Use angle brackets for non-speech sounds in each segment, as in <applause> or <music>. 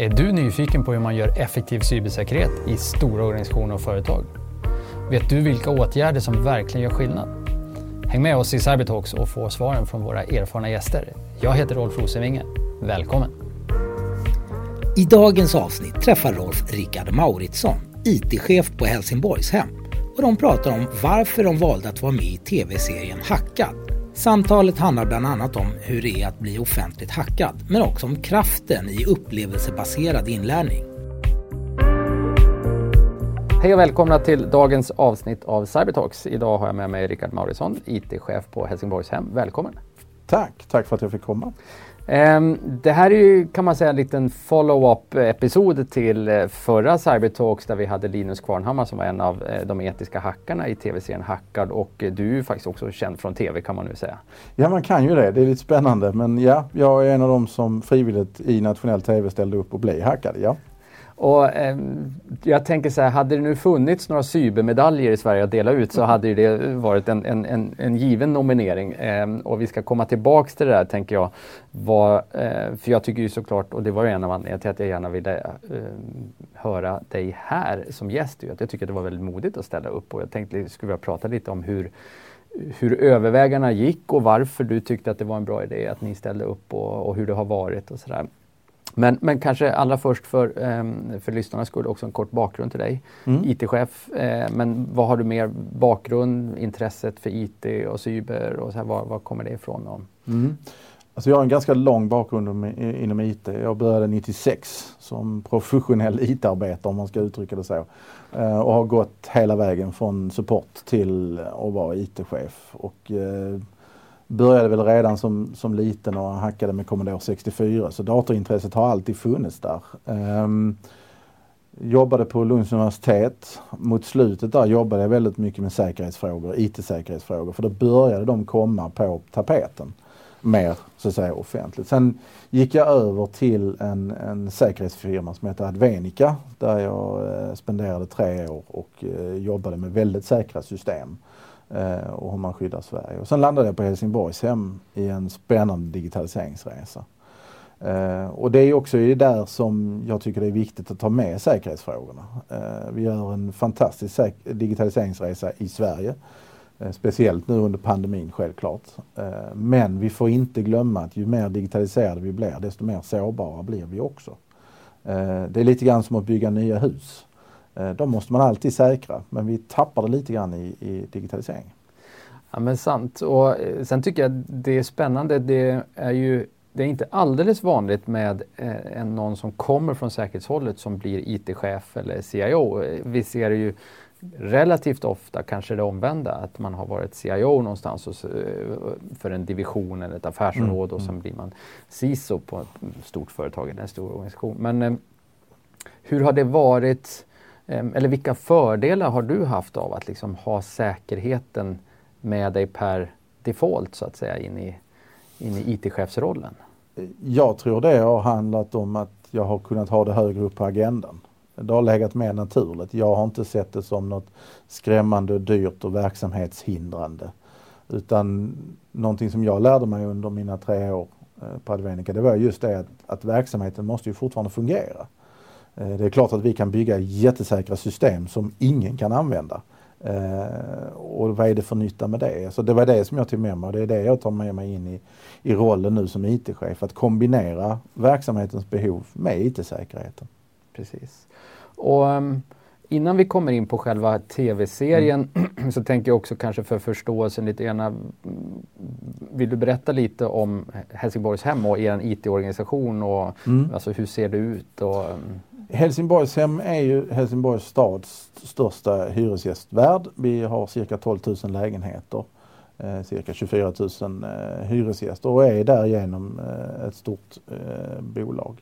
Är du nyfiken på hur man gör effektiv cybersäkerhet i stora organisationer och företag? Vet du vilka åtgärder som verkligen gör skillnad? Häng med oss i Cybertalks och få svaren från våra erfarna gäster. Jag heter Rolf Rosenvinge. Välkommen! I dagens avsnitt träffar Rolf Rickard Mauritsson, IT-chef på Helsingborgshem och de pratar om varför de valde att vara med i tv-serien Hackad Samtalet handlar bland annat om hur det är att bli offentligt hackad, men också om kraften i upplevelsebaserad inlärning. Hej och välkomna till dagens avsnitt av Cybertalks. Idag har jag med mig Rickard Mauritsson, IT-chef på Helsingborgshem. Välkommen! Tack, tack för att jag fick komma. Ehm, det här är ju kan man säga en liten follow-up episod till eh, förra Cybertalks där vi hade Linus Kvarnhammar som var en av eh, de etiska hackarna i tv-serien Hackad och eh, du är ju faktiskt också känd från tv kan man nu säga. Ja man kan ju det, det är lite spännande men ja, jag är en av dem som frivilligt i nationell tv ställde upp och blev hackad, ja. Och, eh, jag tänker så här, hade det nu funnits några cybermedaljer i Sverige att dela ut så hade det varit en, en, en, en given nominering. Eh, och vi ska komma tillbaks till det där tänker jag. Var, eh, för jag tycker ju såklart, och det var en av anledningarna till att jag gärna ville ehm, höra dig här som gäst. Att jag tycker att det var väldigt modigt att ställa upp och jag tänkte att vi skulle prata lite om hur hur övervägarna gick och varför du tyckte att det var en bra idé att ni ställde upp och, och hur det har varit och sådär. Men, men kanske allra först för, um, för lyssnarnas skull också en kort bakgrund till dig. Mm. IT-chef, eh, men vad har du mer bakgrund, intresset för IT och cyber och så här, var, var kommer det ifrån? Mm. Alltså jag har en ganska lång bakgrund inom IT. Jag började 96 som professionell IT-arbetare om man ska uttrycka det så. Eh, och har gått hela vägen från support till att vara IT-chef. Och, eh, började väl redan som, som liten och hackade med Commodore 64 så datorintresset har alltid funnits där. Um, jobbade på Lunds universitet. Mot slutet där jobbade jag väldigt mycket med säkerhetsfrågor, IT-säkerhetsfrågor för då började de komma på tapeten mer så att säga offentligt. Sen gick jag över till en, en säkerhetsfirma som heter Advenica där jag eh, spenderade tre år och eh, jobbade med väldigt säkra system eh, Eh, och hur man skyddar Sverige. Och sen landade jag på Helsingborgshem i en spännande digitaliseringsresa. Eh, och det är också där som jag tycker det är viktigt att ta med säkerhetsfrågorna. Eh, vi gör en fantastisk digitaliseringsresa i Sverige. Eh, speciellt nu under pandemin självklart. Eh, men vi får inte glömma att ju mer digitaliserade vi blir desto mer sårbara blir vi också. Det är lite grann som att bygga nya hus. Eh, de måste man alltid säkra men vi tappar det lite grann i, i digitalisering. Ja men sant och eh, sen tycker jag det är spännande. Det är ju det är inte alldeles vanligt med eh, någon som kommer från säkerhetshållet som blir IT-chef eller CIO. Vi ser ju relativt ofta kanske det omvända, att man har varit CIO någonstans och, för en division eller ett affärsområde mm. och sen mm. blir man CISO på ett stort företag eller en stor organisation. Men hur har det varit Ehm, eller vilka fördelar har du haft av att liksom ha säkerheten med dig per default så att säga in i, in i IT-chefsrollen? Jag tror det har handlat om att jag har kunnat ha det högre upp på agendan. Det har legat mer naturligt. Jag har inte sett det som något skrämmande, dyrt och verksamhetshindrande. Utan någonting som jag lärde mig under mina tre år eh, på Advenica, det var just det att, att verksamheten måste ju fortfarande fungera. Eh, det är klart att vi kan bygga jättesäkra system som ingen kan använda. Eh, och vad är det för nytta med det? Så det var det som jag tog med mig och det är det jag tar med mig in i, i rollen nu som IT-chef. Att kombinera verksamhetens behov med IT-säkerheten. Precis. Och um, innan vi kommer in på själva tv-serien mm. <clears throat> så tänker jag också kanske för förståelsen lite grann. Mm, vill du berätta lite om Helsingborgs hem och er IT-organisation och mm. alltså hur ser det ut? Och, um, Helsingborgshem är ju Helsingborgs stads största hyresgästvärd. Vi har cirka 12 000 lägenheter, eh, cirka 24 000 eh, hyresgäster och är därigenom eh, ett stort eh, bolag.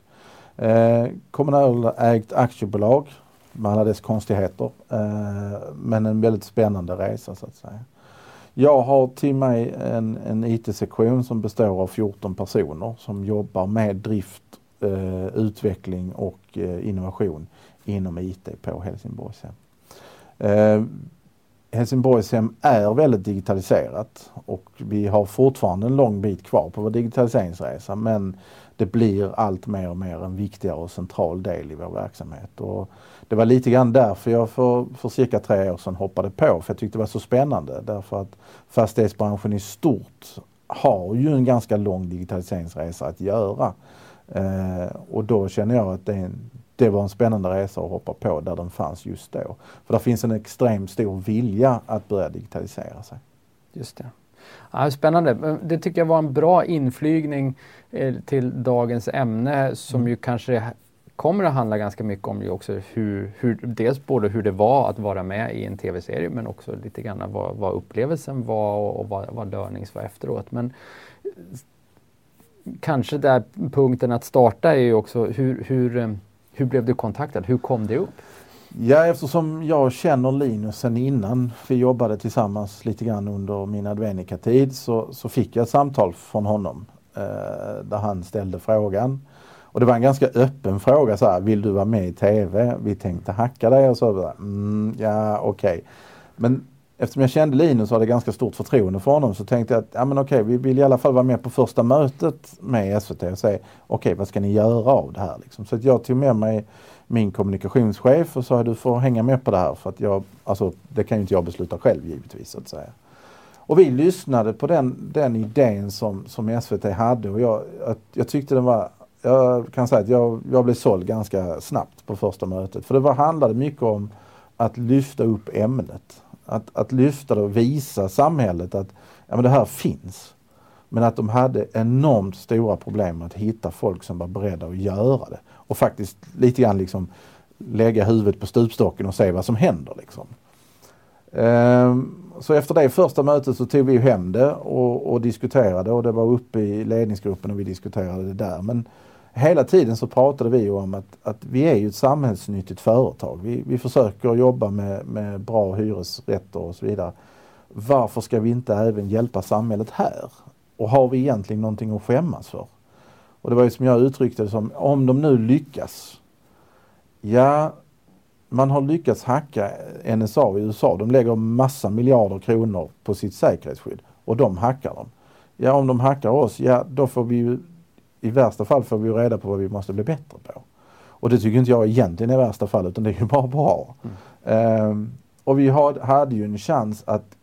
Eh, kommunalägt aktiebolag med alla dess konstigheter, eh, men en väldigt spännande resa så att säga. Jag har till mig en, en IT-sektion som består av 14 personer som jobbar med drift eh, utveckling och eh, innovation inom IT på Helsingborgshem. Eh, Helsingborgshem är väldigt digitaliserat och vi har fortfarande en lång bit kvar på vår digitaliseringsresa men det blir allt mer och mer en viktigare och central del i vår verksamhet. Och det var lite grann därför jag för, för cirka tre år sedan hoppade på, för jag tyckte det var så spännande. Därför att fastighetsbranschen i stort har ju en ganska lång digitaliseringsresa att göra. Eh, och då känner jag att det, en, det, var en spännande resa att hoppa på där den fanns just då. För det finns en extremt stor vilja att börja digitalisera sig. Just det. Ja, spännande. Det tycker jag var en bra inflygning eh, till dagens ämne som mm. ju kanske kommer att handla ganska mycket om ju också hur, hur, dels både hur det var att vara med i en tv-serie men också lite grann vad, vad upplevelsen var och, och vad, vad learnings var efteråt. Men kanske där punkten att starta är ju också hur, hur, eh, hur blev du kontaktad? Hur kom det upp? Ja, eftersom jag känner Linus sen innan vi jobbade tillsammans lite grann under min Advenica-tid så, så fick jag ett samtal från honom eh, där han ställde frågan. Och det var en ganska öppen fråga så här, vill du vara med i TV? Vi tänkte hacka dig och så. Mm, ja, okej. Okay. Men eftersom jag kände Linus och hade ganska stort förtroende för honom så tänkte jag att ja, men okej, vi vill i alla fall vara med på första mötet med SVT och säga okej, vad ska ni göra av det här? Liksom. Så att jag tog med mig min kommunikationschef och sa du får hänga med på det här för att jag, alltså det kan ju inte jag besluta själv givetvis så att säga. Och vi lyssnade på den, den idén som, som SVT hade och jag, att, jag tyckte den var jag kan säga att jag, jag blev såld ganska snabbt på första mötet. För det var, handlade mycket om att lyfta upp ämnet. Att, att lyfta det och visa samhället att ja, men det här finns. Men att de hade enormt stora problem med att hitta folk som var beredda att göra det. Och faktiskt lite grann liksom lägga huvudet på stupstocken och se vad som händer. Liksom. Ehm, så efter det första mötet så tog vi hem det och, och, diskuterade och det var uppe i ledningsgruppen och vi diskuterade det där. Men hela tiden så pratade vi om att, att vi är ju ett samhällsnyttigt företag. Vi, vi försöker jobba med, med bra hyresrätter och så vidare. Varför ska vi inte även hjälpa samhället här? Och har vi egentligen någonting att skämmas för? Och det var ju som jag uttryckte det som, om de nu lyckas. Ja, man har lyckats hacka NSA i USA. De lägger massa miljarder kronor på sitt säkerhetsskydd och de hackar dem. Ja, om de hackar oss, ja då får vi ju i värsta fall får vi reda på vad vi måste bli bättre på. Och det tycker inte jag egentligen är värsta fall utan det är ju bara bra. Mm. Um, och vi had, hade ju en chans att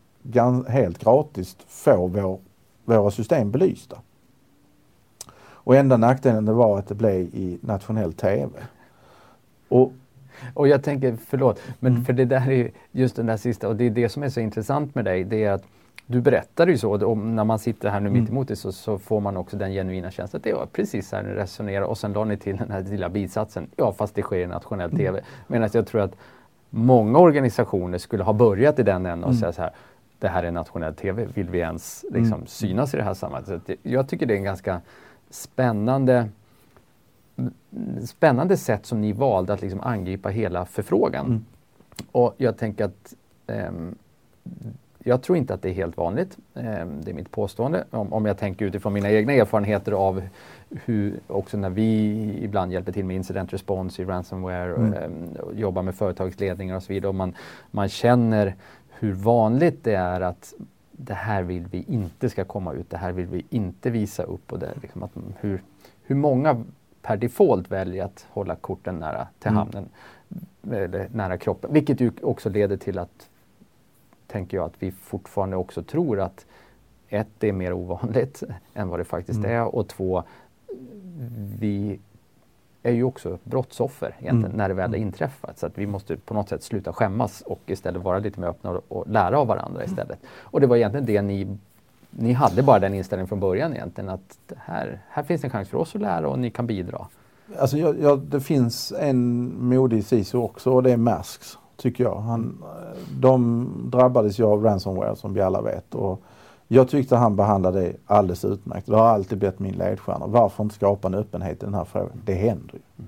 helt gratis få vår, våra system belysta. Och enda nackdelen det var att det blev i nationell TV. Och, och jag tänker, förlåt, men mm. för det där är just den där sista och det är det som är så intressant med dig. Det är att du berättar ju så, och när man sitter här nu mm. mitt emot dig så, så, får man också den genuina känslan att det var precis så här ni resonerar och sen la ni till den här lilla bisatsen, ja fast det sker i nationell mm. TV. Medan jag tror att många organisationer skulle ha börjat i den änden och mm. säga så här, det här är nationell TV, vill vi ens liksom, mm. synas i det här sammanhanget? Jag tycker det är en ganska spännande spännande sätt som ni valde att liksom angripa hela förfrågan. Mm. Och jag tänker att um, jag tror inte att det är helt vanligt. Ehm, det är mitt påstående. Om, jag tänker utifrån mina egna erfarenheter av hur, också när vi ibland hjälper till med incident response i ransomware mm. Ehm, och jobbar med företagsledningar och så vidare. Och man, man känner hur vanligt det är att det här vill vi inte ska komma ut, det här vill vi inte visa upp. Och det, liksom att, hur, hur många per default väljer att hålla korten nära till mm. hamnen, eller nära kroppen. Vilket ju också leder till att tänker jag att vi fortfarande också tror att ett, det är mer ovanligt <laughs> än vad det faktiskt mm. är och två, vi är ju också brottsoffer egentligen mm. när det väl har mm. inträffat. Så att vi måste på något sätt sluta skämmas och istället vara lite mer öppna och, och lära av varandra mm. istället. Och det var egentligen det ni ni hade bara den inställningen från början egentligen att här, här finns en chans för oss att lära och ni kan bidra. Alltså jag, jag, det finns en modig CISO också och det är Masks tycker jag. Han, de drabbades ju av ransomware som vi alla vet. Och jag tyckte han behandlade det alldeles utmärkt. Det har alltid blivit min ledstjärna. Varför inte skapa en öppenhet i den här frågan? Det händer ju.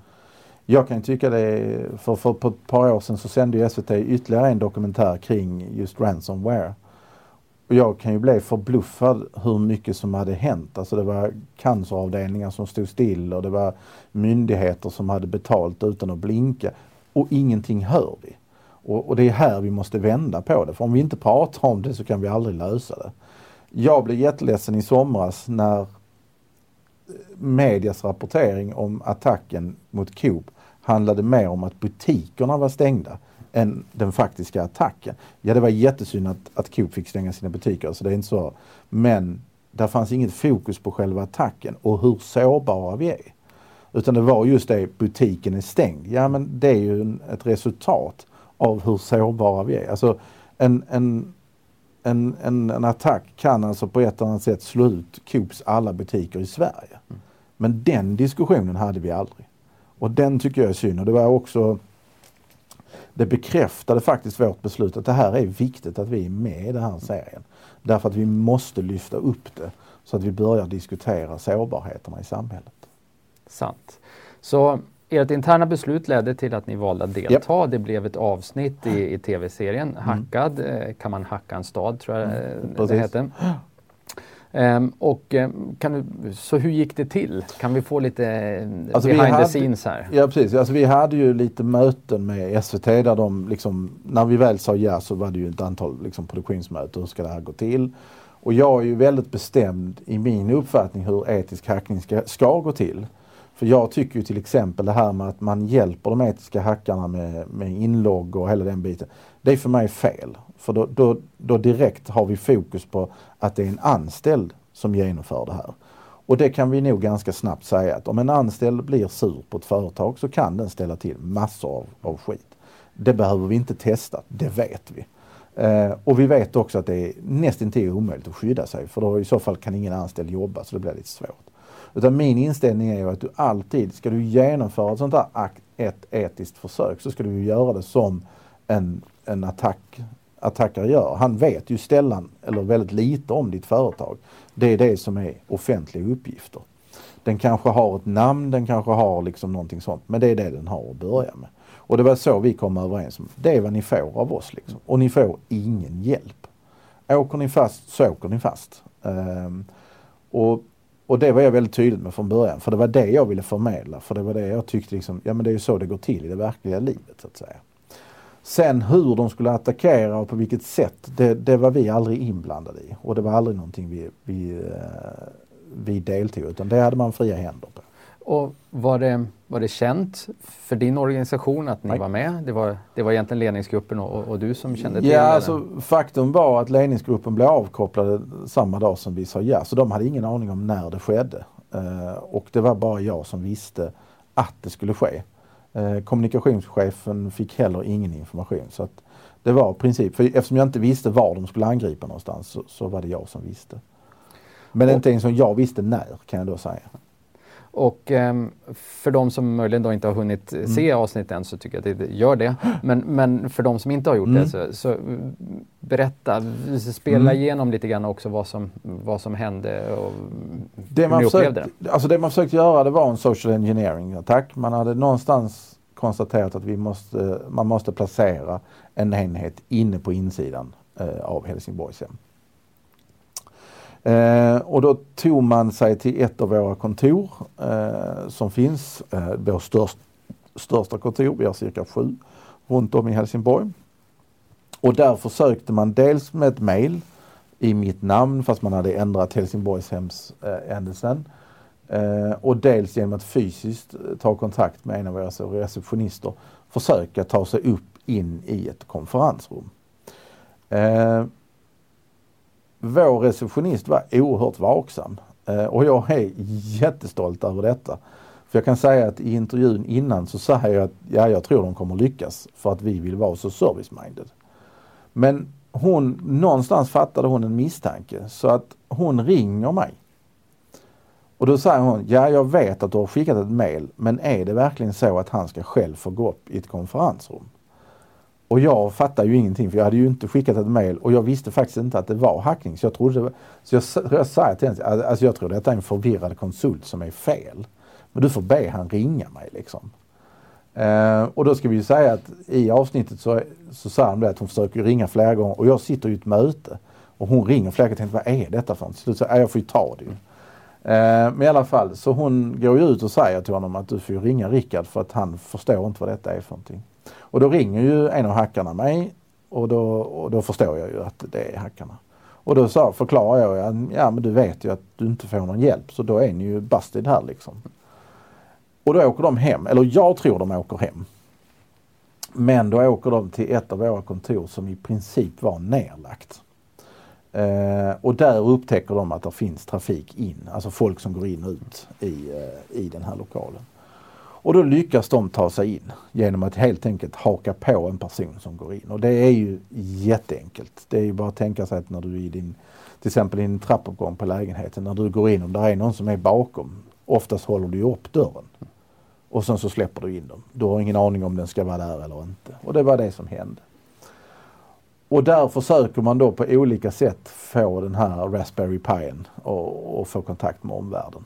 Jag kan tycka det, för, för på ett par år sedan så sände ju SVT ytterligare en dokumentär kring just ransomware. Och jag kan ju bli förbluffad hur mycket som hade hänt. Alltså det var canceravdelningar som stod still och det var myndigheter som hade betalt utan att blinka. Och ingenting hör vi. Och, och, det är här vi måste vända på det. För om vi inte pratar om det så kan vi aldrig lösa det. Jag blev jätteledsen i somras när eh, medias rapportering om attacken mot Coop handlade mer om att butikerna var stängda än den faktiska attacken. Ja, det var jättesynd att, att Coop fick stänga sina butiker, så det är inte så. Men där fanns inget fokus på själva attacken och hur sårbara vi är. Utan det var just det, butiken är stängd. Ja, men det är ju en, ett resultat av hur sårbara vi är. Alltså en, en, en, en, en attack kan alltså på ett eller annat sätt slå ut Coops alla butiker i Sverige. Mm. Men den diskussionen hade vi aldrig. Och den tycker jag är synd. Och det var också det bekräftade faktiskt vårt beslut att det här är viktigt att vi är med i den här serien. Därför att vi måste lyfta upp det så att vi börjar diskutera sårbarheterna i samhället. Sant. Så ert interna beslut ledde till att ni valde att delta. Yep. Det blev ett avsnitt i, i tv-serien mm. Hackad. Mm. Kan man hacka en stad tror jag mm. det hette. Um, och um, kan du, så hur gick det till? Kan vi få lite alltså behind hade, the scenes här? Ja precis, alltså vi hade ju lite möten med SVT där de liksom, när vi väl sa ja så var det ju ett antal liksom, produktionsmöten. Hur ska det här gå till? Och jag är ju väldigt bestämd i min uppfattning hur etisk hackning ska, ska gå till. För jag tycker ju till exempel det här med att man hjälper de etiska hackarna med, med inlogg och hela den biten. Det är för mig fel. För då, då, då direkt har vi fokus på att det är en anställd som genomför det här. Och det kan vi nog ganska snabbt säga att om en anställd blir sur på ett företag så kan den ställa till massor av, av skit. Det behöver vi inte testa, det vet vi. Eh, och vi vet också att det är nästintill omöjligt att skydda sig för då i så fall kan ingen anställd jobba så det blir lite svårt. Utan min inställning är ju att du alltid, ska du genomföra ett sånt här ett etiskt försök så ska du göra det som en, en attack, attackare gör. Han vet ju sällan eller väldigt lite om ditt företag. Det är det som är offentliga uppgifter. Den kanske har ett namn, den kanske har liksom någonting sånt. Men det är det den har att börja med. Och det var så vi kom överens om. Det är vad ni får av oss. Liksom. Och ni får ingen hjälp. Åker ni fast så åker ni fast. Um, och och det var jag väldigt tydlig med från början. För det var det jag ville förmedla. För det var det jag tyckte liksom, ja men det är ju så det går till i det verkliga livet så att säga. Sen hur de skulle attackera och på vilket sätt, det, det var vi aldrig inblandade i. Och det var aldrig någonting vi, vi, eh, vi deltog utan det hade man fria händer på. Och var det, var det känt för din organisation att ni Nej. var med? Det var, det var egentligen ledningsgruppen och, och du som kände till ja, det? Alltså, faktum var att ledningsgruppen blev avkopplade samma dag som vi sa ja. Så de hade ingen aning om när det skedde. Uh, och det var bara jag som visste att det skulle ske. Uh, kommunikationschefen fick heller ingen information. Så att det var princip, för eftersom jag inte visste var de skulle angripa någonstans så, så var det jag som visste. Men och, inte ens som jag visste när kan jag då säga. Och um, för de som möjligen då inte har hunnit mm. se avsnittet än så tycker jag att det gör det. Men, men för de som inte har gjort mm. det så, så, berätta, spela mm. igenom lite grann också vad som, vad som hände och det hur man ni upplevde det. Alltså det man försökte göra det var en social engineering attack. Man hade någonstans konstaterat att vi måste, man måste placera en enhet inne på insidan eh, av Helsingborgshem. Eh, och då tog man sig till ett av våra kontor eh, som finns, eh, vår störst, största kontor, vi har cirka sju runt om i Helsingborg. Och där försökte man dels med ett mail i mitt namn fast man hade ändrat Helsingborgshemsändelsen. eh. Eh, och dels genom att fysiskt eh, ta kontakt med en av våra receptionister försöka ta sig upp in i ett konferensrum. Eh, vår receptionist var oerhört vaksam eh, och jag är jättestolt över detta. För jag kan säga att i intervjun innan så sa jag att ja, jag tror de kommer lyckas för att vi vill vara så service-minded. Men hon, någonstans fattade hon en misstanke så att hon ringer mig. Och då säger hon, ja jag vet att du har skickat ett mail men är det verkligen så att han ska själv få gå upp i ett konferensrum? Och jag fattar ju ingenting för jag hade ju inte skickat ett mail och jag visste faktiskt inte att det var hackning. Så jag trodde var, så jag, jag sa till henne, alltså jag tror detta är en förvirrad konsult som är fel. Men du får be han ringa mig liksom. Eh, och då ska vi ju säga att i avsnittet så, så sa han det att hon försöker ringa flera gånger och jag sitter i ett möte. Och hon ringer flera gånger och tänker, vad är detta för något? Till slut så, jag får ju ta det ju. Eh, men i alla fall, så hon går ju ut och säger till honom att du får ringa Rickard för att han förstår inte vad detta är för någonting. Och då ringer ju en av hackarna mig och då, och då förstår jag ju att det är hackarna. Och då så förklarar jag, att ja men du vet ju att du inte får någon hjälp så då är ni ju busted här liksom. Och då åker de hem, eller jag tror de åker hem. Men då åker de till ett av våra kontor som i princip var nerlagt. Eh, och där upptäcker de att det finns trafik in, alltså folk som går in och ut i, eh, i den här lokalen. Och då lyckas de ta sig in genom att helt enkelt haka på en person som går in. Och det är ju jätteenkelt. Det är ju bara att tänka sig att när du är i din, till exempel i en trappuppgång på lägenheten, när du går in, om det är någon som är bakom, oftast håller du upp dörren. Och sen så släpper du in dem. Du har ingen aning om den ska vara där eller inte. Och det var det som hände. Och där försöker man då på olika sätt få den här Raspberry Pien och, och få kontakt med omvärlden.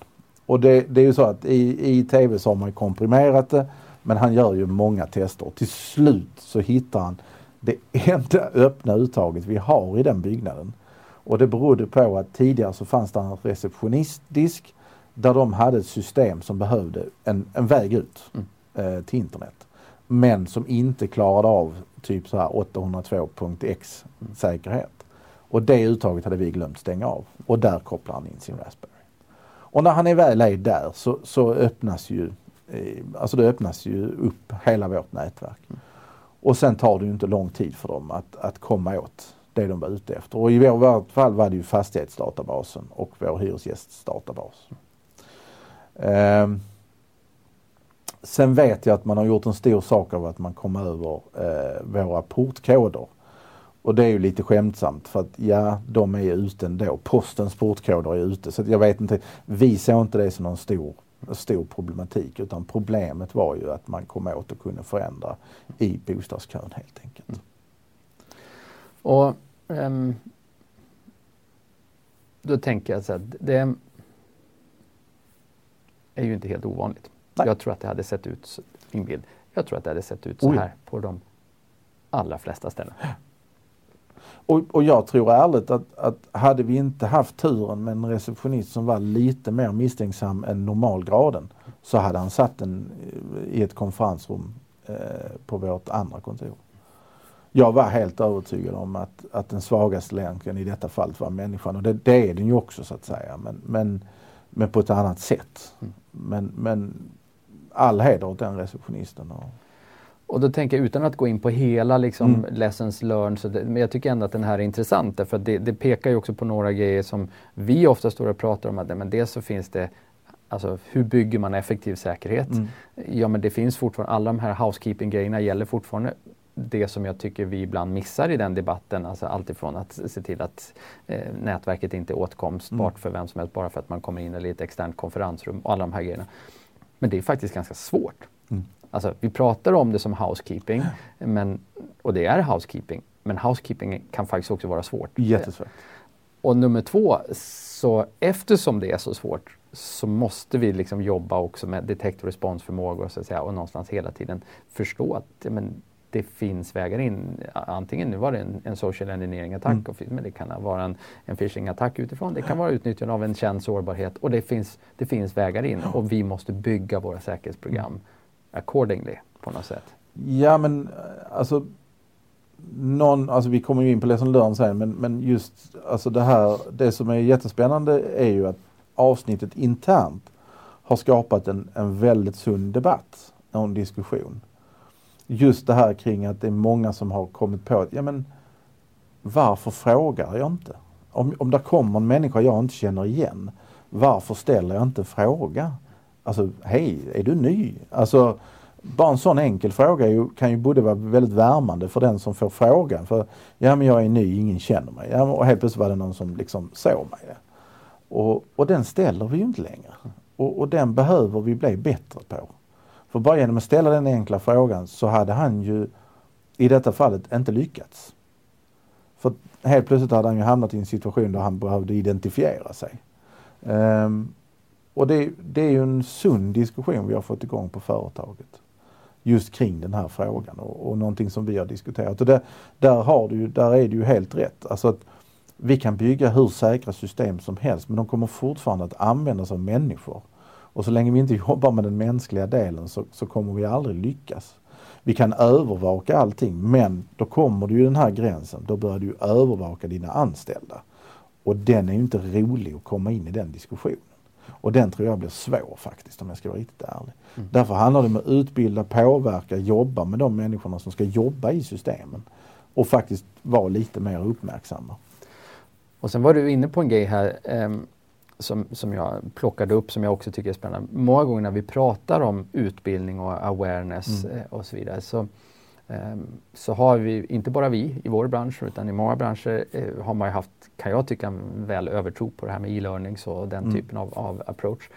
Och det, det är ju så att i, i tv så har man komprimerat det men han gör ju många tester. Till slut så hittar han det enda <laughs> öppna uttaget vi har i den byggnaden. Och det berodde på att tidigare så fanns det en receptionistdisk där de hade ett system som behövde en, en väg ut mm. eh, till internet. Men som inte klarade av typ så här 802.x säkerhet. Och det uttaget hade vi glömt stänga av. Och där kopplar han in sin Raspberry. Och när han är väl är där så, så öppnas ju eh, Alltså det öppnas ju upp hela vårt nätverk. Mm. Och sen tar det ju inte lång tid för dem att, att komma åt det de var ute efter. Och i vårt fall var det ju fastighetsdatabasen och vår hyresgästdatabas. Mm. Sen vet jag att man har gjort en stor sak av att man kom över eh, våra portkoder. Och det är ju lite skämtsamt för att ja, de är ute ändå. Postens portkoder är ute. Så jag vet inte, vi såg inte det som någon stor, stor problematik utan problemet var ju att man kom åt och kunde förändra i bostadskön helt enkelt. Mm. Och um, Då tänker jag så att det är ju inte helt ovanligt. Nej. Jag tror att det hade sett ut, min bild, jag tror att det hade sett ut så här på de allra flesta ställen. <gasps> Och, och, jag tror ärligt att, att hade vi inte haft turen med en receptionist som var lite mer misstänksam än normalgraden så hade han satt den i ett konferensrum eh, på vårt andra kontor. Jag var helt övertygad om att, att den svagaste länken i detta fallet var människan och det, det är den ju också så att säga men, men, men på ett annat sätt. Mm. Men, men all heder åt den receptionisten. Och, och då tänker jag utan att gå in på hela liksom, mm. lessons learned, så det, men jag tycker ändå att den här är intressant därför att det, det, pekar ju också på några grejer som vi ofta står och pratar om. Att men dels så finns det Alltså hur bygger man effektiv säkerhet? Mm. Ja men det finns fortfarande, alla de här housekeeping-grejerna gäller fortfarande det som jag tycker vi ibland missar i den debatten. Alltså alltifrån att se till att eh, nätverket inte är åtkomstbart mm. för vem som helst bara för att man kommer in i ett externt konferensrum och alla de här grejerna. Men det är faktiskt ganska svårt. Mm. Alltså, vi pratar om det som housekeeping men, och det är housekeeping. Men housekeeping kan faktiskt också vara svårt. Jättesvårt. Och nummer två, så eftersom det är så svårt så måste vi liksom jobba också med detect och responsförmågor så att säga, och någonstans hela tiden förstå att men, det finns vägar in. Antingen nu var det en, en social engineering-attack, mm. men det kan vara en, en phishing-attack utifrån. Det kan vara utnyttjande av en känd sårbarhet och det finns, det finns vägar in och vi måste bygga våra säkerhetsprogram mm accordingly på något sätt. Ja men eh, alltså någon, alltså vi kommer ju in på lesson learn sen men, men just alltså det här, det som är jättespännande är ju att avsnittet internt har skapat en, en väldigt sund debatt och en diskussion just det här kring att det är många som har kommit på att, ja men varför frågar jag inte? Om, om det kommer en människa jag inte känner igen, varför ställer jag inte en fråga? Alltså, hej, är du ny? Alltså, bara en sån enkel fråga ju, kan ju både vara väldigt värmande för den som får frågan. För, ja men jag är ny, ingen känner mig. Ja, och helt plötsligt var det någon som liksom såg mig. Och, och den ställer vi ju inte längre. Och, och den behöver vi bli bättre på. För bara genom att ställa den enkla frågan så hade han ju i detta fallet inte lyckats. För helt plötsligt hade han ju hamnat i en situation där han behövde identifiera sig. Um, och det, det, är ju en sund diskussion vi har fått igång på företaget. Just kring den här frågan och, och någonting som vi har diskuterat. Och det, där, har du, där är det ju helt rätt. Alltså att vi kan bygga hur säkra system som helst men de kommer fortfarande att användas av människor. Och så länge vi inte <laughs> jobbar med den mänskliga delen så, så kommer vi aldrig lyckas. Vi kan övervaka allting men då kommer du ju den här gränsen. Då börjar du övervaka dina anställda. Och den är ju inte rolig att komma in i den diskussionen. Och den tror jag blir svår faktiskt om jag ska vara riktigt ärlig. Mm. Därför handlar det om att utbilda, påverka, jobba med de människorna som ska jobba i systemen. Och faktiskt vara lite mer uppmärksamma. Och sen var du inne på en grej här eh, som, som jag plockade upp som jag också tycker är spännande. Många gånger när vi pratar om utbildning och awareness mm. eh, och så vidare så, så har vi, inte bara vi i vår bransch utan i många branscher eh, har man ju haft, kan jag tycka, en väl övertro på det här med e-learning och den mm. typen av, av approach.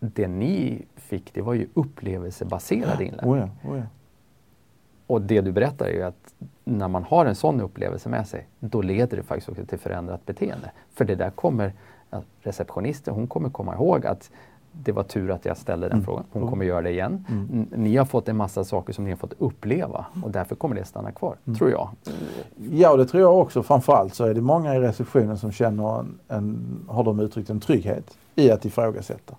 Det ni fick det var ju upplevelsebaserad inlärning. Oh ja, oh ja. Och det du berättar är ju att när man har en sån upplevelse med sig, då leder det faktiskt också till förändrat beteende. För det där kommer receptionisten, hon kommer komma ihåg att det var tur att jag ställde den mm. frågan. Hon mm. kommer göra det igen. Mm. Ni har fått en massa saker som ni har fått uppleva och därför kommer det stanna kvar, mm. tror jag. Ja, det tror jag också. Framförallt så är det många i receptionen som känner en, en har de uttryckt en trygghet i att ifrågasätta.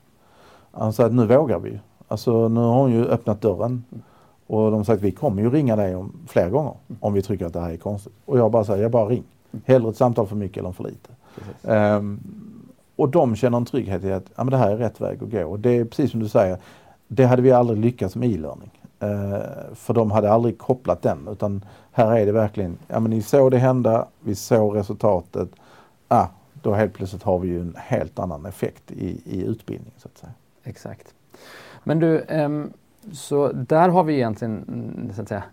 Alltså att nu vågar vi. Alltså nu har hon ju öppnat dörren. Mm. Och de har sagt vi kommer ju ringa dig om, flera gånger om vi tycker att det här är konstigt. Och jag bara säger, jag bara ring. Hellre ett samtal för mycket än för lite. Och de känner en trygghet i att ja, men det här är rätt väg att gå. Och det är precis som du säger, det hade vi aldrig lyckats med e-learning. Eh, för de hade aldrig kopplat den utan här är det verkligen, ja men ni såg det hända, vi såg resultatet. Ah, då helt plötsligt har vi ju en helt annan effekt i, i utbildning så att säga. Exakt. Men du, eh, så där har vi egentligen mm, så att säga,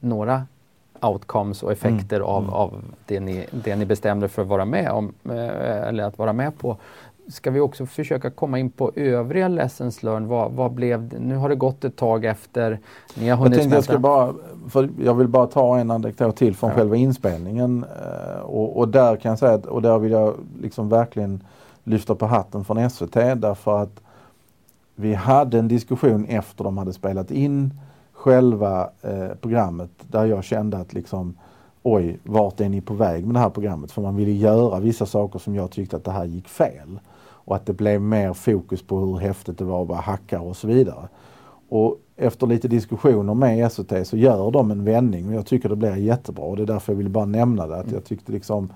några outcomes och effekter mm. Av, mm. av det ni, det ni bestämde för att vara med om, eh, eller att vara med på. Ska vi också försöka komma in på övriga lessons learned? Vad, vad blev Nu har det gått ett tag efter ni har hunnit jag tänkte jag, ska bara, för jag vill bara ta en anekdot till från ja. själva inspelningen. Eh, och, och, där kan jag säga att, och där vill jag liksom verkligen lyfta på hatten från SVT därför att vi hade en diskussion efter de hade spelat in själva eh, programmet där jag kände att liksom oj, vart är ni på väg med det här programmet? För man ville göra vissa saker som jag tyckte att det här gick fel. Och att det blev mer fokus på hur häftigt det var att vara hackare och så vidare. Och efter lite diskussioner med SVT så gör de en vändning och jag tycker det blir jättebra. Och det är därför jag vill bara nämna det. Att jag tyckte liksom,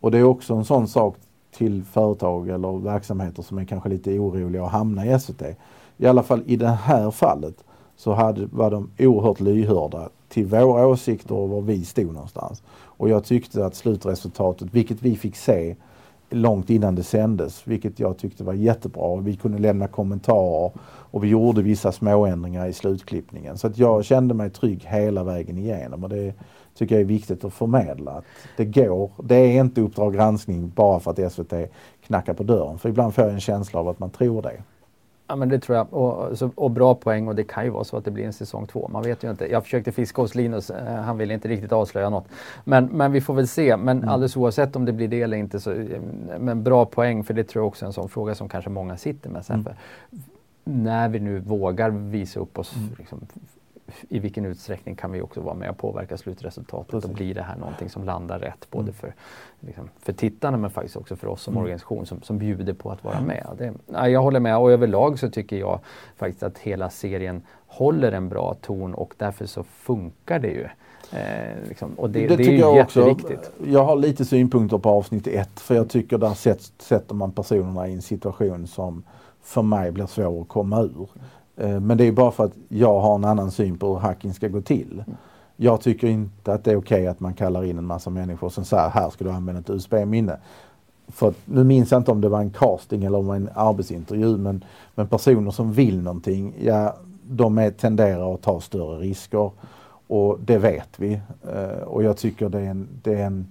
och det är också en sån sak till företag eller verksamheter som är kanske lite oroliga att hamna i SVT. I alla fall i det här fallet så hade, var de oerhört lyhörda till våra åsikter och var vi stod någonstans. Och jag tyckte att slutresultatet, vilket vi fick se långt innan det sändes, vilket jag tyckte var jättebra. Vi kunde lämna kommentarer och vi gjorde vissa småändringar i slutklippningen. Så att jag kände mig trygg hela vägen igenom. Och det, tycker jag är viktigt att förmedla. Att det går. Det är inte Uppdrag granskning bara för att SVT knackar på dörren. För ibland får jag en känsla av att man tror det. Ja men det tror jag. Och, så, och, bra poäng och det kan ju vara så att det blir en säsong två. Man vet ju inte. Jag försökte fiska hos Linus. Eh, han ville inte riktigt avslöja något. Men, men vi får väl se. Men mm. alldeles oavsett om det blir det eller inte så eh, men bra poäng för det tror jag också är en sån fråga som kanske många sitter med. Mm. När vi nu vågar visa upp oss mm. liksom, i vilken utsträckning kan vi också vara med och påverka slutresultatet Precis. och blir det här någonting som landar rätt både mm. för, liksom, för tittarna men faktiskt också för oss som mm. organisation som, som bjuder på att vara med. Det, ja, jag håller med och överlag så tycker jag faktiskt att hela serien håller en bra ton och därför så funkar det ju. Eh, liksom, och det, det, det är jag jätteviktigt. Också. Jag har lite synpunkter på avsnitt ett för jag tycker där sätter man personerna i en situation som för mig blir svår att komma ur. Eh, men det är bara för att jag har en annan syn på hur hacking ska gå till. Jag tycker inte att det är okej okay att man kallar in en massa människor som säger här ska du använda ett USB-minne. För nu minns jag inte om det var en casting eller om det var en arbetsintervju men, men personer som vill någonting, ja de är, tenderar att ta större risker. Och det vet vi. Uh, och jag tycker det är, en, det, är en,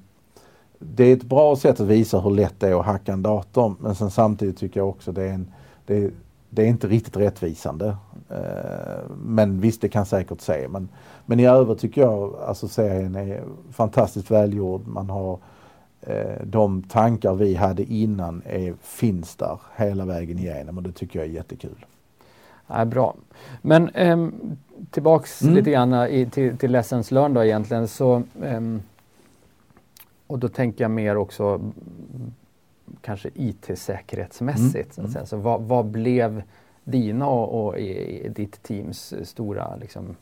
det är ett bra sätt att visa hur lätt det är att hacka en dator. Men sen samtidigt tycker jag också det är en, det är, det är inte riktigt rättvisande. Eh, men visst, det kan säkert se. Men, men i övrigt tycker jag alltså serien är fantastiskt välgjord. Man har eh, de tankar vi hade innan är, finns där hela vägen igenom och det tycker jag är jättekul. Ja, bra. Men eh, tillbaks mm. lite grann i, till, till Lessons Learned då egentligen. Så, eh, och då tänker jag mer också kanske IT-säkerhetsmässigt. Mm. Så, mm. så vad, vad, blev dina och, och i, ditt teams stora liksom,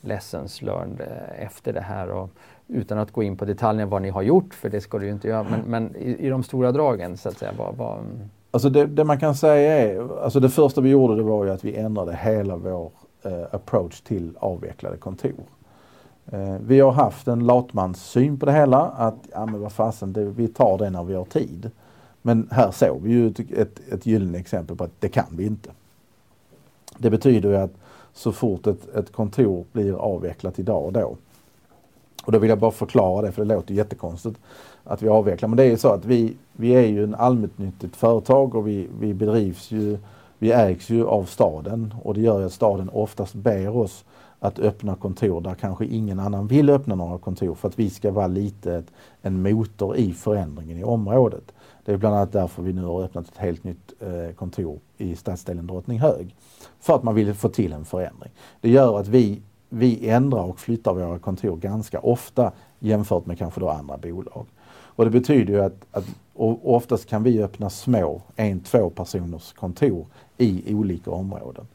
lessons learned eh, efter det här. Och utan att gå in på detaljerna vad ni har gjort, för det ska du ju inte göra, men, men i, i, de stora dragen så att säga. Vad, vad... Alltså det, det, man kan säga är, alltså det första vi gjorde det var ju att vi ändrade hela vår eh, approach till avvecklade kontor. Eh, vi har haft en latmanssyn på det hela, att ja men vad fasen, det, vi tar det när vi har tid. Men här såg vi ju ett, ett, gyllene exempel på att det kan vi inte. Det betyder ju att så fort ett, ett kontor blir avvecklat idag och då. Och då vill jag bara förklara det för det låter jättekonstigt att vi avvecklar. Men det är ju så att vi, vi är ju en allmännyttigt företag och vi, vi bedrivs ju, vi ägs ju av staden och det gör ju att staden oftast ber oss att öppna kontor där kanske ingen annan vill öppna några kontor för att vi ska vara lite en motor i förändringen i området. Det är bland annat därför vi nu har öppnat ett helt nytt eh, kontor i stadsdelen Drottninghög. För att man vill få till en förändring. Det gör att vi, vi ändrar och flyttar våra kontor ganska ofta jämfört med kanske då andra bolag. Och det betyder ju att, att och oftast kan vi öppna små en, två personers kontor i olika områden.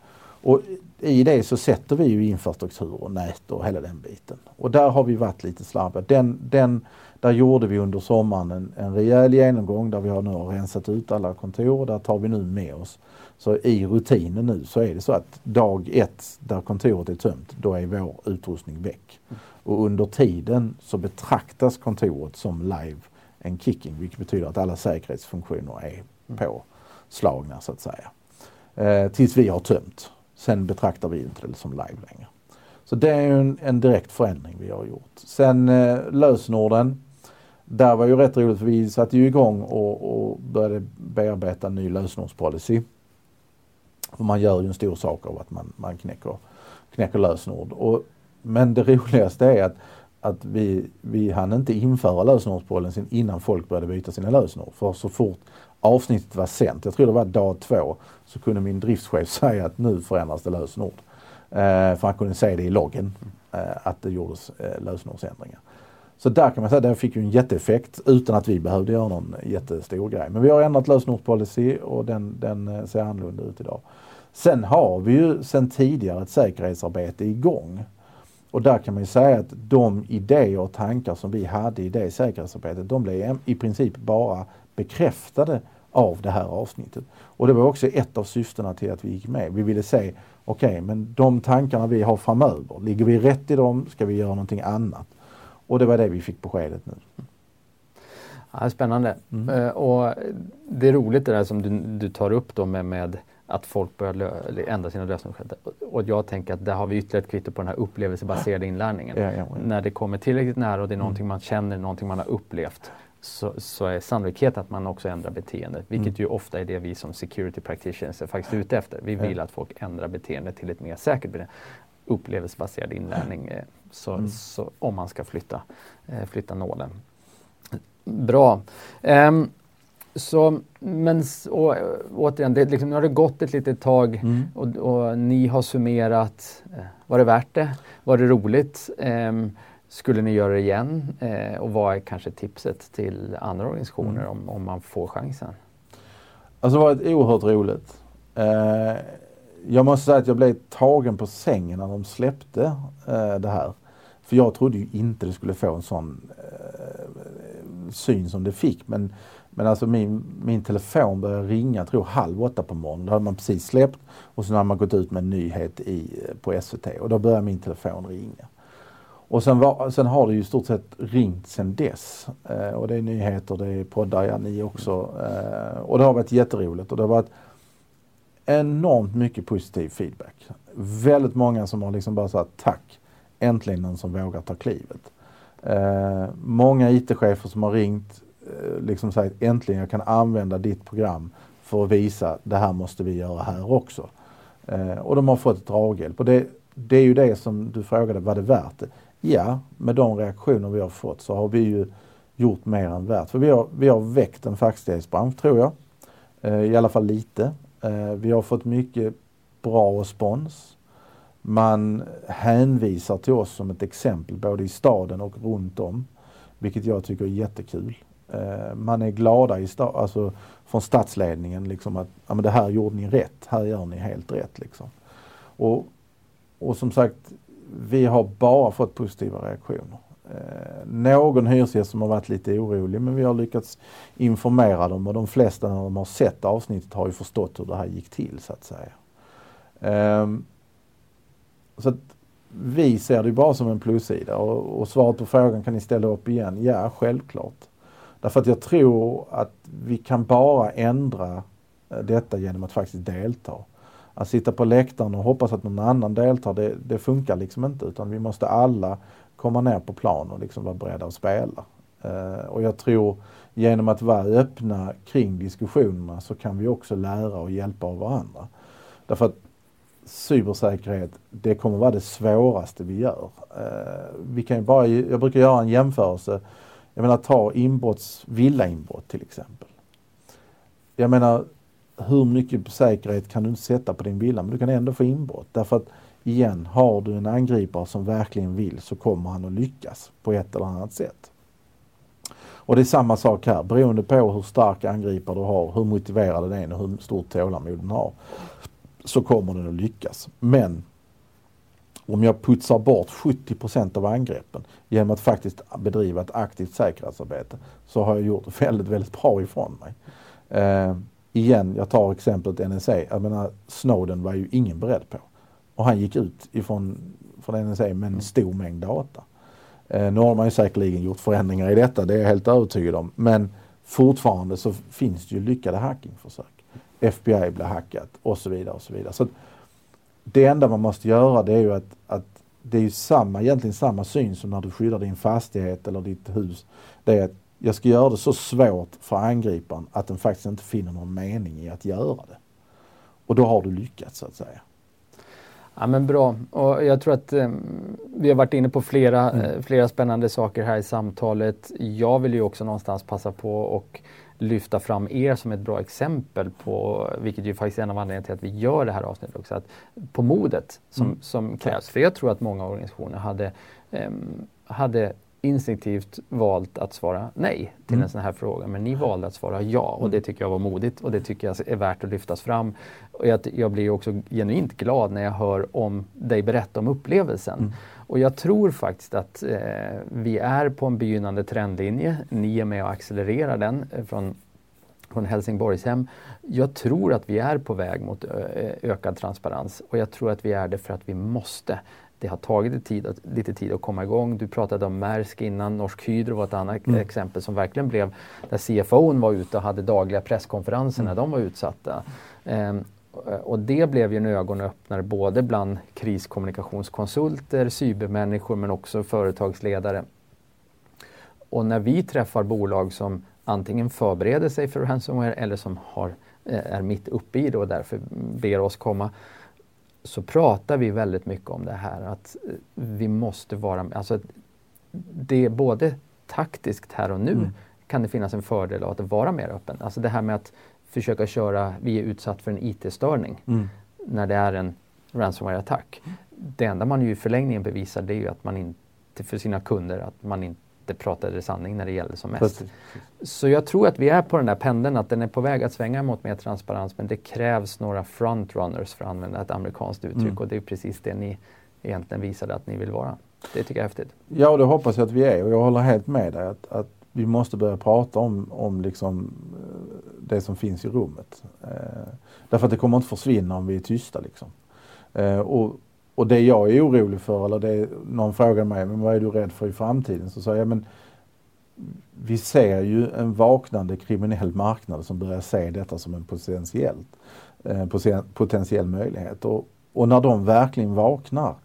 Och i det så sätter vi ju infrastruktur och nät och hela den biten. Och där har vi varit lite slarviga. Den, den, där gjorde vi under sommaren en, en rejäl genomgång där vi har nu rensat ut alla kontor. Där tar vi nu med oss. Så i rutinen nu så är det så att dag ett där kontoret är tömt, då är vår utrustning väck. Och under tiden så betraktas kontoret som live and kicking, vilket betyder att alla säkerhetsfunktioner är påslagna så att säga. Eh, tills vi har tömt. Sen betraktar vi inte det som live längre. Så det är en, en direkt förändring vi har gjort. Sen eh, lösenorden. Där var ju rätt roligt för vi satte ju igång och, och började bearbeta en ny lösenordspolicy. För man gör ju en stor sak av att man, man knäcker, knäcker lösenord. Och, men det <laughs> roligaste är att, att vi, vi hann inte införa lösenordspolicyn innan folk började byta sina lösenord. För så fort avsnittet var sänt, jag tror det var dag två, så kunde min driftschef <laughs> säga att nu förändras det lösenord. Eh, för han kunde se det i loggen eh, att det gjordes eh, lösenordsändringar. Så där kan man säga att det fick ju en jätteeffekt utan att vi behövde göra någon jättestor grej. Men vi har ändrat lösenordspolicy och den, den eh, ser annorlunda ut idag. Sen har vi ju sen tidigare ett säkerhetsarbete igång. Och där kan man ju säga att de idéer och tankar som vi hade i det säkerhetsarbetet, de blev i princip bara bekräftade av det här avsnittet. Och det var också ett av syftena till att vi gick med. Vi ville se, okej, okay, men de tankarna vi har framöver, ligger vi rätt i dem? Ska vi göra någonting annat? Och det var det vi fick beskedet nu. Ja, spännande. Mm. Uh, och det är roligt det där som du, du tar upp då med, med att folk börjar ändra sina lösningar. Och jag tänker att där har vi ytterligare ett kvitto på den här upplevelsebaserade inlärningen. Ja, ja, ja. När det kommer tillräckligt nära och det är någonting mm. man känner, någonting man har upplevt så, så är sannolikheten att man också ändrar beteendet, vilket mm. ju ofta är det vi som security practitioners är faktiskt ute efter. Vi vill att folk ändrar beteendet till ett mer säkert beteende. Upplevelsebaserad inlärning, eh, så, mm. så, om man ska flytta, eh, flytta nålen. Bra. Um, så, men och, återigen, det, liksom, nu har det gått ett litet tag mm. och, och, ni har summerat. Eh, var det värt det? Var det roligt? Um, skulle ni göra det igen? Eh, och vad är kanske tipset till andra organisationer mm. om, om man får chansen? Alltså det var ett oerhört roligt. Eh, jag måste säga att jag blev tagen på sängen när de släppte eh, det här. För jag trodde ju inte det skulle få en sån eh, syn som det fick. Men, men alltså min, min telefon började ringa, jag tror halv åtta på morgonen. Då hade man precis släppt och sen hade man gått ut med en nyhet i, eh, på SVT och då började min telefon ringa. Och sen, var, sen har det ju i stort sett ringt sen dess. Eh, och det är nyheter, det är poddar, ja ni också. Eh, och det har varit jätteroligt och det har varit enormt mycket positiv feedback. Väldigt många som har liksom bara sagt tack, äntligen någon som vågar ta klivet. Eh, många IT-chefer som har ringt, liksom sagt äntligen jag kan använda ditt program för att visa det här måste vi göra här också. Eh, och de har fått draghjälp. Och det, det är ju det som du frågade, var det värt det? Ja, med de reaktioner vi har fått så har vi ju gjort mer än värt. För vi har, vi har väckt en fastighetsbransch tror jag. Eh, I alla fall lite. Eh, vi har fått mycket bra respons. Man hänvisar till oss som ett exempel både i staden och runt om. Vilket jag tycker är jättekul. Eh, man är glada i sta- alltså från statsledningen, liksom att ja, men det här gjorde ni rätt, här gör ni helt rätt. Liksom. Och, och som sagt, vi har bara fått positiva reaktioner. Eh, någon hyresgäst som har varit lite orolig men vi har lyckats informera dem och de flesta när de har sett avsnittet har ju förstått hur det här gick till så att säga. Eh, så att vi ser det bara som en plussida och, och svaret på frågan kan ni ställa upp igen? Ja, självklart. Därför att jag tror att vi kan bara ändra eh, detta genom att faktiskt delta. Att sitta på läktaren och hoppas att någon annan deltar, det, det funkar liksom inte utan vi måste alla komma ner på plan och liksom vara beredda att spela. Uh, och jag tror genom att vara öppna kring diskussionerna så kan vi också lära och hjälpa av varandra. Därför att cybersäkerhet, det kommer vara det svåraste vi gör. Uh, vi kan bara, jag brukar göra en jämförelse. Jag menar ta inbrotts, villainbrott till exempel. Jag menar hur mycket säkerhet kan du inte sätta på din villa men du kan ändå få inbrott. Därför att igen, har du en angripare som verkligen vill så kommer han att lyckas på ett eller annat sätt. Och det är samma sak här, beroende på hur stark angripare du har, hur motiverad den är och hur stort tålamod den har, så kommer den att lyckas. Men om jag putsar bort 70% av angreppen genom att faktiskt bedriva ett aktivt säkerhetsarbete så har jag gjort <laughs> väldigt, väldigt bra ifrån mig. Eh, igen, jag tar exemplet NSA. Jag menar, Snowden var ju ingen beredd på. Och han gick ut ifrån från NSA med en stor mängd data. Eh, nu har man ju säkerligen gjort förändringar i detta, det är jag helt övertygad om. Men fortfarande så finns det ju lyckade hackingförsök. FBI blir hackat och så vidare och så vidare. Så det enda man måste göra det är ju att, att det är ju samma, egentligen samma syn som när du skyddar din fastighet eller ditt hus. Det är att jag ska göra det så svårt för angriparen att den faktiskt inte finner någon mening i att göra det. Och då har du lyckats så att säga. Ja men bra och jag tror att eh, vi har varit inne på flera, mm. eh, flera spännande saker här i samtalet. Jag vill ju också någonstans passa på och lyfta fram er som ett bra exempel på, vilket ju faktiskt är en av anledningarna till att vi gör det här avsnittet också, att på modet som, mm. som krävs. För jag tror att många organisationer hade, eh, hade instinktivt valt att svara nej till mm. en sån här fråga. Men ni valde att svara ja och mm. det tycker jag var modigt och det tycker jag är värt att lyftas fram. Och jag, jag blir också genuint glad när jag hör om dig berätta om upplevelsen. Mm. Och jag tror faktiskt att eh, vi är på en begynnande trendlinje. Ni är med och accelererar den eh, från från Helsingborgshem. Jag tror att vi är på väg mot ökad transparens och jag tror att vi är det för att vi måste. Det har tagit tid, lite tid att komma igång. Du pratade om Maersk innan, Norsk Hydro var ett annat mm. exempel som verkligen blev där CFO var ute och hade dagliga presskonferenser när mm. de var utsatta. Um, och det blev ju en ögonöppnare både bland kriskommunikationskonsulter, cybermänniskor men också företagsledare. Och när vi träffar bolag som antingen förbereder sig för ransomware eller som har, eh, är mitt uppe i det och därför ber oss komma så pratar vi väldigt mycket om det här att eh, vi måste vara, alltså det är både taktiskt här och nu mm. kan det finnas en fördel av att vara mer öppen. Alltså det här med att försöka köra, vi är utsatt för en IT-störning mm. när det är en ransomware-attack. Det enda man ju i förlängningen bevisar det är ju att man inte för sina kunder att man inte pratade sanning när det gällde som mest. Precis. Så jag tror att vi är på den där pendeln, att den är på väg att svänga mot mer transparens men det krävs några frontrunners för att använda ett amerikanskt uttryck mm. och det är precis det ni egentligen visade att ni vill vara. Det tycker jag är häftigt. Ja, det hoppas jag att vi är och jag håller helt med dig att, att vi måste börja prata om, om liksom eh, det som finns i rummet. Eh, därför att det kommer inte försvinna om vi är tysta. Liksom. Eh, och, och det jag är orolig för, eller det någon frågar mig, men vad är du rädd för i framtiden? Så säger jag, men vi ser ju en vaknande kriminell marknad som börjar se detta som en potentiellt, eh, potentiell möjlighet. Och, och när de verkligen vaknar,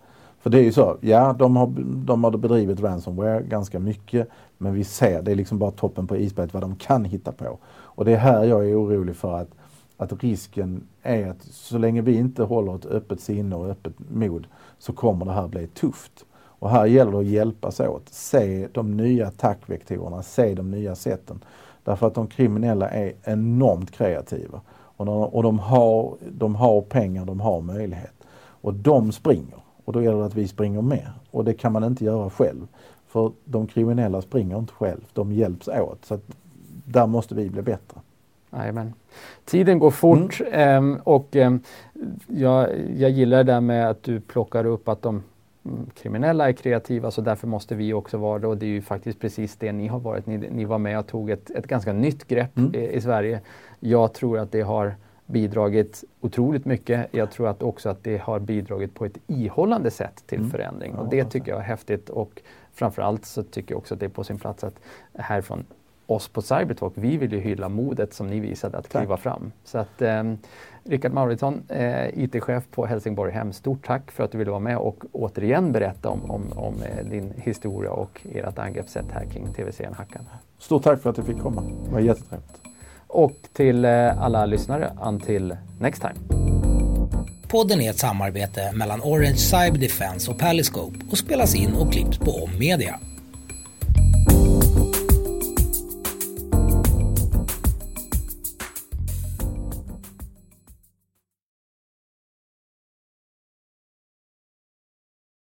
för det är ju så, ja de har, de har bedrivit ransomware ganska mycket men vi ser, det är liksom bara toppen på isberget vad de kan hitta på. Och det är här jag är orolig för att att risken är att så länge vi inte håller ett öppet sinne och öppet mod så kommer det här bli tufft. Och här gäller det att hjälpas åt. Se de nya attackvektorerna, se de nya sätten. Därför att de kriminella är enormt kreativa. Och, de, och de, har, de har pengar, de har möjlighet. Och de springer. Och då gäller det att vi springer med. Och det kan man inte göra själv. För de kriminella springer inte själv, de hjälps åt. Så där måste vi bli bättre. Jajamän. Tiden går fort mm. eh, och eh, jag, jag gillar det där med att du plockar upp att de mm, kriminella är kreativa så därför måste vi också vara det och det är ju faktiskt precis det ni har varit. Ni, ni var med och tog ett, ett ganska nytt grepp mm. i, i, Sverige. Jag tror att det har bidragit otroligt mycket. Jag tror att också att det har bidragit på ett ihållande sätt till mm. förändring och det tycker jag är häftigt och framförallt så tycker jag också att det är på sin plats att härifrån oss på Cybertalk, vi vill ju hylla modet som ni visade att kliva tack. fram. Så att eh, Rickard Mauritsson, eh, IT-chef på Helsingborg Hem, stort tack för att du ville vara med och återigen berätta om, om, om eh, din historia och ert angreppssätt här kring tv-serien Hackan. Stort tack för att du fick komma, det var jättetrevligt. Och till eh, alla lyssnare, until next time. Podden är ett samarbete mellan Orange Cyber Defense och Paliscope och spelas in och klipps på Om Media.